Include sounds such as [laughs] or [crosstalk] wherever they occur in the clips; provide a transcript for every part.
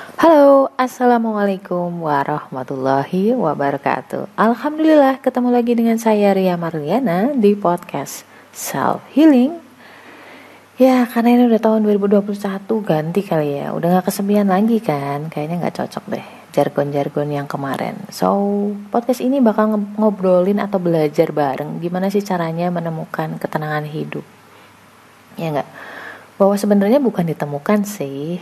Halo, Assalamualaikum warahmatullahi wabarakatuh. Alhamdulillah ketemu lagi dengan saya Ria Marliana di podcast Self Healing. Ya karena ini udah tahun 2021 ganti kali ya. Udah gak kesepian lagi kan? Kayaknya gak cocok deh jargon-jargon yang kemarin. So podcast ini bakal ngobrolin atau belajar bareng. Gimana sih caranya menemukan ketenangan hidup? Ya gak Bahwa sebenarnya bukan ditemukan sih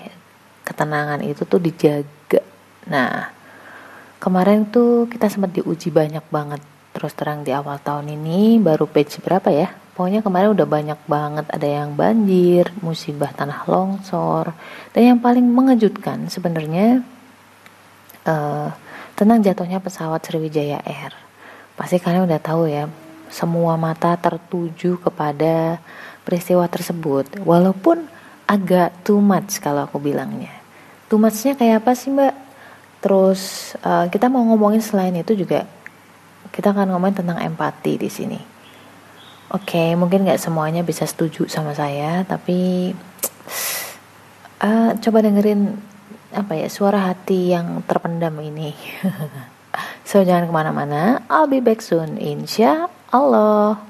ketenangan itu tuh dijaga. Nah kemarin tuh kita sempat diuji banyak banget terus terang di awal tahun ini baru page berapa ya? Pokoknya kemarin udah banyak banget ada yang banjir musibah tanah longsor dan yang paling mengejutkan sebenarnya uh, tentang jatuhnya pesawat Sriwijaya Air. Pasti kalian udah tahu ya semua mata tertuju kepada peristiwa tersebut. Walaupun agak too much kalau aku bilangnya too muchnya kayak apa sih mbak? Terus uh, kita mau ngomongin selain itu juga kita akan ngomongin tentang empati di sini. Oke okay, mungkin nggak semuanya bisa setuju sama saya tapi uh, [tsk] coba dengerin apa ya suara hati yang terpendam ini. [laughs] So jangan ke mana-mana. I'll be back soon insya Allah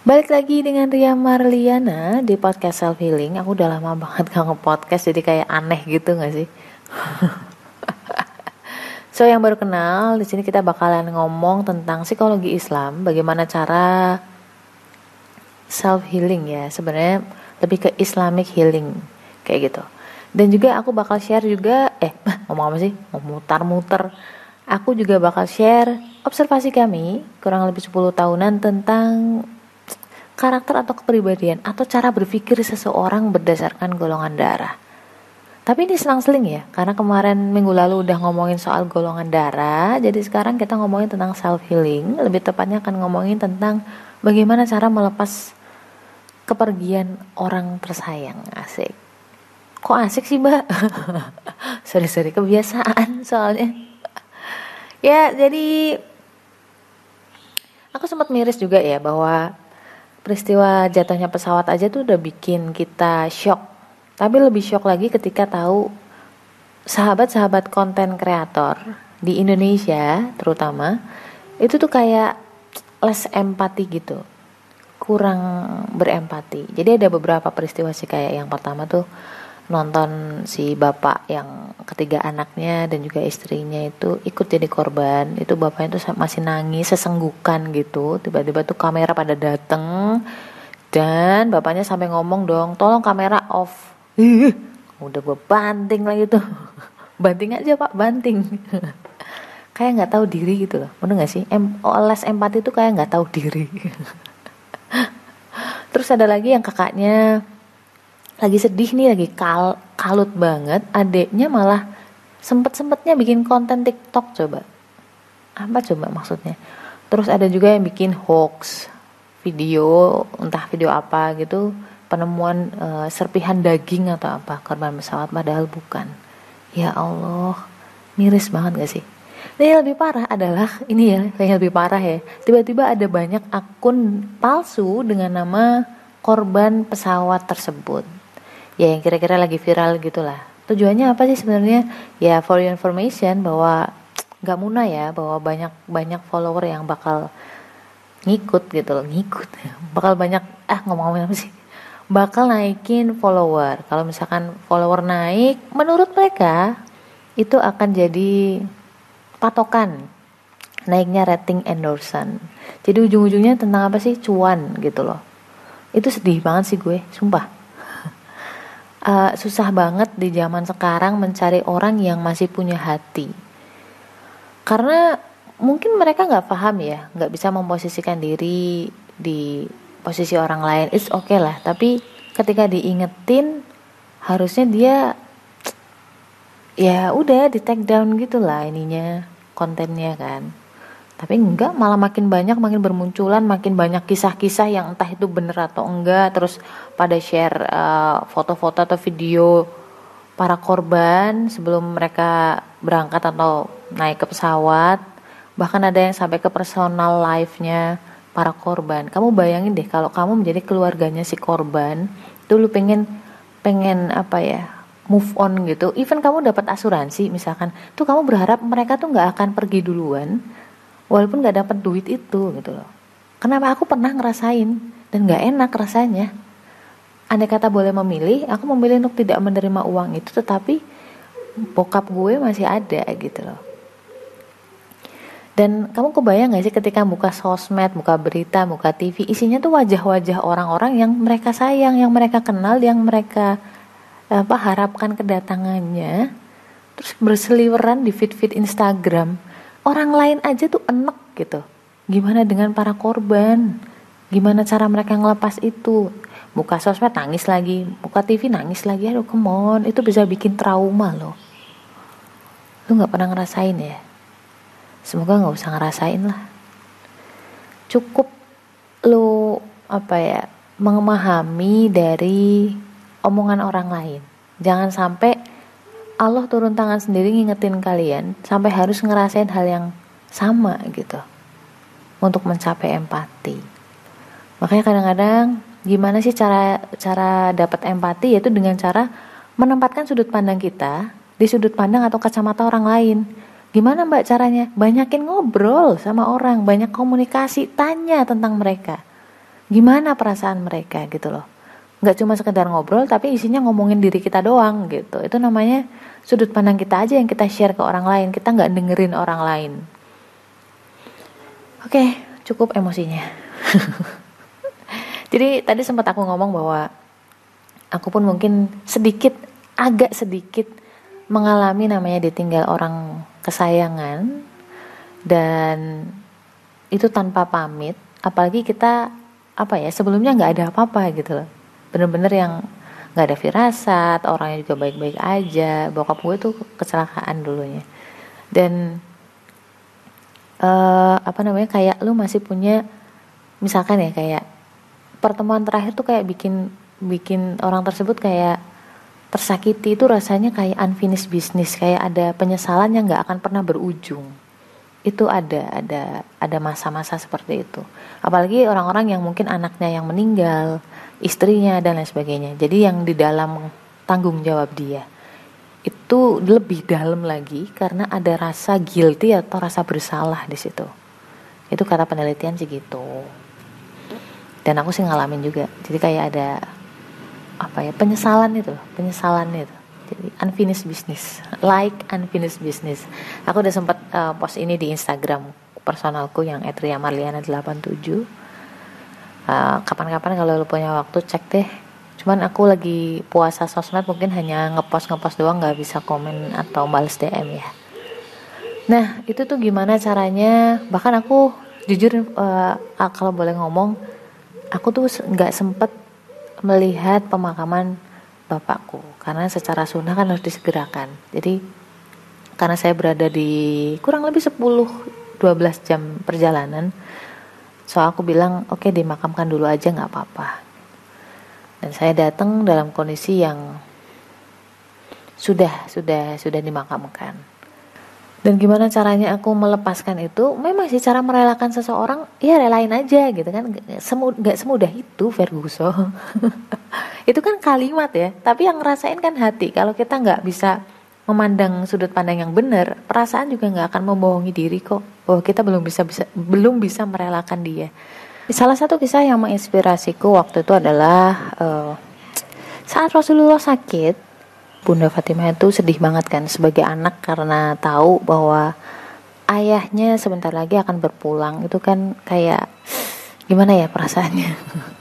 Balik lagi dengan Ria Marliana di podcast self healing. Aku udah lama banget gak nge-podcast jadi kayak aneh gitu gak sih? [laughs] so yang baru kenal, di sini kita bakalan ngomong tentang psikologi Islam, bagaimana cara self healing ya. Sebenarnya lebih ke Islamic healing kayak gitu. Dan juga aku bakal share juga eh [laughs] ngomong apa sih? Mutar-muter. Aku juga bakal share observasi kami kurang lebih 10 tahunan tentang karakter atau kepribadian atau cara berpikir seseorang berdasarkan golongan darah. Tapi ini selang-seling ya, karena kemarin minggu lalu udah ngomongin soal golongan darah, jadi sekarang kita ngomongin tentang self healing, lebih tepatnya akan ngomongin tentang bagaimana cara melepas kepergian orang tersayang. Asik. Kok asik sih, Mbak? [laughs] Sorry-sorry kebiasaan soalnya. ya, jadi aku sempat miris juga ya bahwa peristiwa jatuhnya pesawat aja tuh udah bikin kita shock. Tapi lebih shock lagi ketika tahu sahabat-sahabat konten kreator di Indonesia terutama itu tuh kayak less empati gitu. Kurang berempati. Jadi ada beberapa peristiwa sih kayak yang pertama tuh nonton si bapak yang ketiga anaknya dan juga istrinya itu ikut jadi korban. Itu bapaknya tuh masih nangis sesenggukan gitu. Tiba-tiba tuh kamera pada dateng dan bapaknya sampai ngomong dong tolong kamera off. Udah gue banting lagi tuh. [laughs] Banting aja pak banting. [laughs] Kayak nggak tahu diri gitu loh. Bener nggak sih? Em les empati tuh kayak nggak tahu diri. [laughs] Terus ada lagi yang kakaknya lagi sedih nih lagi kal kalut banget adeknya malah sempet sempetnya bikin konten TikTok coba. Apa coba maksudnya? Terus ada juga yang bikin hoax video entah video apa gitu penemuan uh, serpihan daging atau apa korban pesawat padahal bukan. Ya Allah miris banget gak sih? Dan yang lebih parah adalah ini ya yang lebih parah ya tiba-tiba ada banyak akun palsu dengan nama korban pesawat tersebut ya yang kira-kira lagi viral gitulah. Tujuannya apa sih sebenarnya? Ya for your information bahwa nggak muna ya bahwa banyak banyak follower yang bakal ngikut gitu loh ngikut bakal banyak ah ngomong-ngomong apa sih? Bakal naikin follower. Kalau misalkan follower naik menurut mereka itu akan jadi patokan naiknya rating endorsement. Jadi ujung-ujungnya tentang apa sih? Cuan gitu loh. Itu sedih banget sih gue sumpah uh, susah banget di zaman sekarang mencari orang yang masih punya hati. Karena mungkin mereka nggak paham ya nggak bisa memposisikan diri di posisi orang lain. It's okay lah tapi ketika diingetin harusnya dia ya udah di take down gitulah ininya kontennya kan tapi enggak malah makin banyak makin bermunculan makin banyak kisah-kisah yang entah itu bener atau enggak terus pada share uh, foto-foto atau video para korban sebelum mereka berangkat atau naik ke pesawat. Bahkan ada yang sampai ke personal life-nya para korban. Kamu bayangin deh kalau kamu menjadi keluarganya si korban dulu pengen pengen apa ya move on gitu. Even kamu dapat asuransi misalkan tuh kamu berharap mereka tuh nggak akan pergi duluan walaupun nggak dapat duit itu gitu loh. Kenapa aku pernah ngerasain? Dan nggak enak rasanya. Andai kata boleh memilih aku memilih untuk tidak menerima uang itu tetapi bokap gue masih ada gitu loh. Dan kamu kebayang gak sih ketika buka sosmed, buka berita, buka TV, isinya tuh wajah-wajah orang-orang yang mereka sayang, yang mereka kenal, yang mereka apa harapkan kedatangannya terus berseliweran di feed-feed Instagram orang lain aja tuh enek gitu. Gimana dengan para korban? Gimana cara mereka ngelepas itu? Buka sosmed nangis lagi. Buka TV nangis lagi. Aduh come itu bisa bikin trauma loh. Lu nggak pernah ngerasain ya? Semoga nggak usah ngerasain lah. Cukup lu apa ya memahami dari omongan orang lain. Jangan sampai Allah turun tangan sendiri ngingetin kalian sampai harus ngerasain hal yang sama gitu untuk mencapai empati. Makanya kadang-kadang gimana sih cara cara dapat empati yaitu dengan cara menempatkan sudut pandang kita di sudut pandang atau kacamata orang lain. Gimana mbak caranya? Banyakin ngobrol sama orang, banyak komunikasi, tanya tentang mereka. Gimana perasaan mereka gitu loh nggak cuma sekedar ngobrol tapi isinya ngomongin diri kita doang gitu. Itu namanya sudut pandang kita aja yang kita share ke orang lain. Kita nggak dengerin orang lain. Oke cukup emosinya. [laughs] Jadi tadi sempat aku ngomong bahwa aku pun mungkin sedikit agak sedikit mengalami namanya ditinggal orang kesayangan. Dan itu tanpa pamit. Apalagi kita apa ya sebelumnya nggak ada apa-apa gitu loh bener-bener yang nggak ada firasat orangnya juga baik-baik aja. Bokap gue tuh kecelakaan dulunya. Dan uh, apa namanya kayak lu masih punya misalkan ya kayak pertemuan terakhir tuh kayak bikin bikin orang tersebut kayak tersakiti. Itu rasanya kayak unfinished business kayak ada penyesalan yang nggak akan pernah berujung itu ada ada ada masa-masa seperti itu apalagi orang-orang yang mungkin anaknya yang meninggal istrinya dan lain sebagainya. Jadi yang di dalam tanggung jawab dia itu lebih dalam lagi karena ada rasa guilty atau rasa bersalah di situ. Itu kata penelitian sih gitu. Dan aku sih ngalamin juga. Jadi kayak ada apa ya penyesalan itu, penyesalan itu. Jadi unfinished business, like unfinished business. Aku udah sempat uh, post ini di Instagram personalku yang @riamarliana87. Eh, kapan-kapan kalau lu punya waktu cek deh. Cuman aku lagi puasa sosmed mungkin hanya ngepost ngepost doang nggak bisa komen atau balas DM ya. Nah itu tuh gimana caranya? Bahkan aku jujur uh, kalau boleh ngomong aku tuh nggak sempet melihat pemakaman bapakku. Karena secara sunnah kan harus disegerakan. Jadi karena saya berada di kurang lebih 10 12 jam perjalanan so aku bilang oke okay, dimakamkan dulu aja nggak apa-apa. Dan saya datang dalam kondisi yang sudah sudah sudah dimakamkan. Dan gimana caranya aku melepaskan itu? Memang sih cara merelakan seseorang ya relain aja gitu kan. Nggak semudah itu Ferguso [laughs] itu kan kalimat ya tapi yang ngerasain kan hati kalau kita nggak bisa memandang sudut pandang yang benar, perasaan juga nggak akan membohongi diri kok. Oh kita belum bisa bisa belum bisa merelakan dia. Salah satu kisah yang menginspirasiku waktu itu adalah uh, saat Rasulullah sakit, Bunda Fatimah itu sedih banget kan sebagai anak karena tahu bahwa ayahnya sebentar lagi akan berpulang. Itu kan kayak gimana ya perasaannya? [laughs]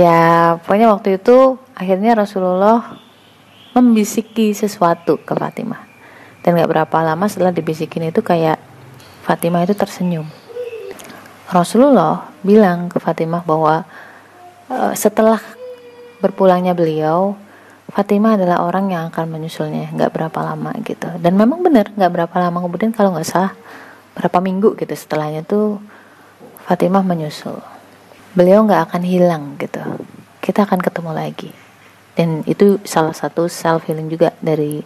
ya pokoknya waktu itu akhirnya Rasulullah membisiki sesuatu ke Fatimah dan gak berapa lama setelah dibisikin itu kayak Fatimah itu tersenyum Rasulullah bilang ke Fatimah bahwa e, setelah berpulangnya beliau, Fatimah adalah orang yang akan menyusulnya, nggak berapa lama gitu. Dan memang benar, nggak berapa lama kemudian kalau nggak salah berapa minggu gitu setelahnya tuh Fatimah menyusul. Beliau nggak akan hilang gitu. Kita akan ketemu lagi. Dan itu salah satu self healing juga dari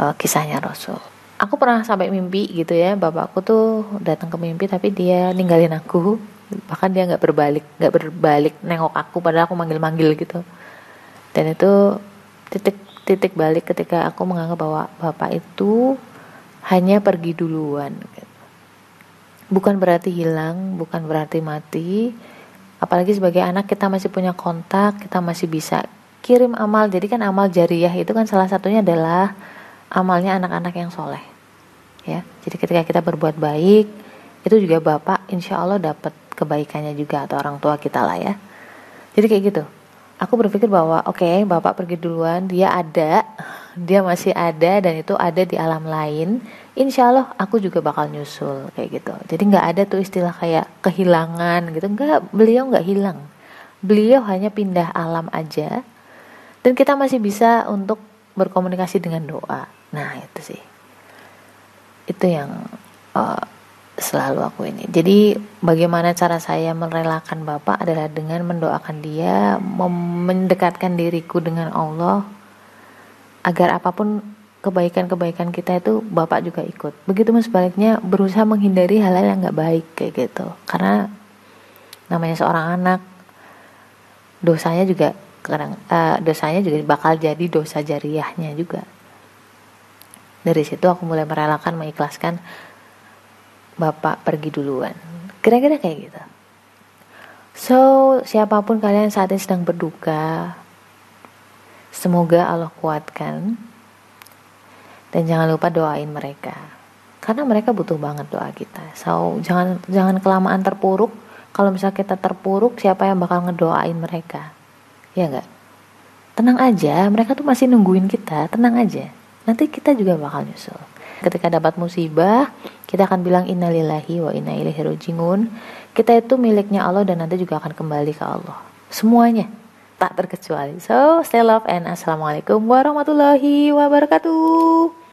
uh, kisahnya Rasul. Aku pernah sampai mimpi gitu ya, bapakku tuh datang ke mimpi tapi dia ninggalin aku bahkan dia nggak berbalik nggak berbalik nengok aku padahal aku manggil-manggil gitu dan itu titik titik balik ketika aku menganggap bahwa bapak itu hanya pergi duluan gitu. bukan berarti hilang bukan berarti mati apalagi sebagai anak kita masih punya kontak kita masih bisa kirim amal. Jadi kan amal jariah itu kan salah satunya adalah amalnya anak-anak yang soleh ya. Jadi ketika kita berbuat baik itu juga bapak insya Allah dapat kebaikannya juga atau orang tua kita lah ya. Jadi kayak gitu. Aku berpikir bahwa oke okay, bapak pergi duluan dia ada [laughs] dia masih ada dan itu ada di alam lain insya Allah aku juga bakal nyusul kayak gitu. Jadi nggak ada tuh istilah kayak kehilangan gitu. Nggak beliau nggak hilang. Beliau hanya pindah alam aja. Dan kita masih bisa untuk berkomunikasi dengan doa. Nah itu sih. Itu yang uh, selalu aku ini. Jadi bagaimana cara saya merelakan Bapak adalah dengan mendoakan dia, mendekatkan diriku dengan Allah agar apa pun kebaikan-kebaikan kita itu Bapak juga ikut. Begitu sebaliknya berusaha menghindari hal-hal yang nggak baik kayak gitu. Karena namanya seorang anak dosanya juga kadang uh, dosanya juga bakal jadi dosa jariahnya juga. Dari situ aku mulai merelakan mengikhlaskan bapak pergi duluan. Kira-kira kayak gitu. So, siapa pun kalian saat ini sedang berduka, semoga Allah kuatkan. Dan jangan lupa doain mereka. Karena mereka butuh banget doa kita. So, jangan jangan kelamaan terpuruk. Kalau misalnya kita terpuruk, siapa yang bakal ngedoain mereka? Ya enggak? Tenang aja, mereka tuh masih nungguin kita, tenang aja. Nanti kita juga bakal nyusul. Ketika dapat musibah, kita akan bilang innalillahi wa inna ilaihi rajiun. Kita itu miliknya Allah dan nanti juga akan kembali ke Allah. Semuanya tak terkecuali. So, stay love and assalamualaikum warahmatullahi wabarakatuh.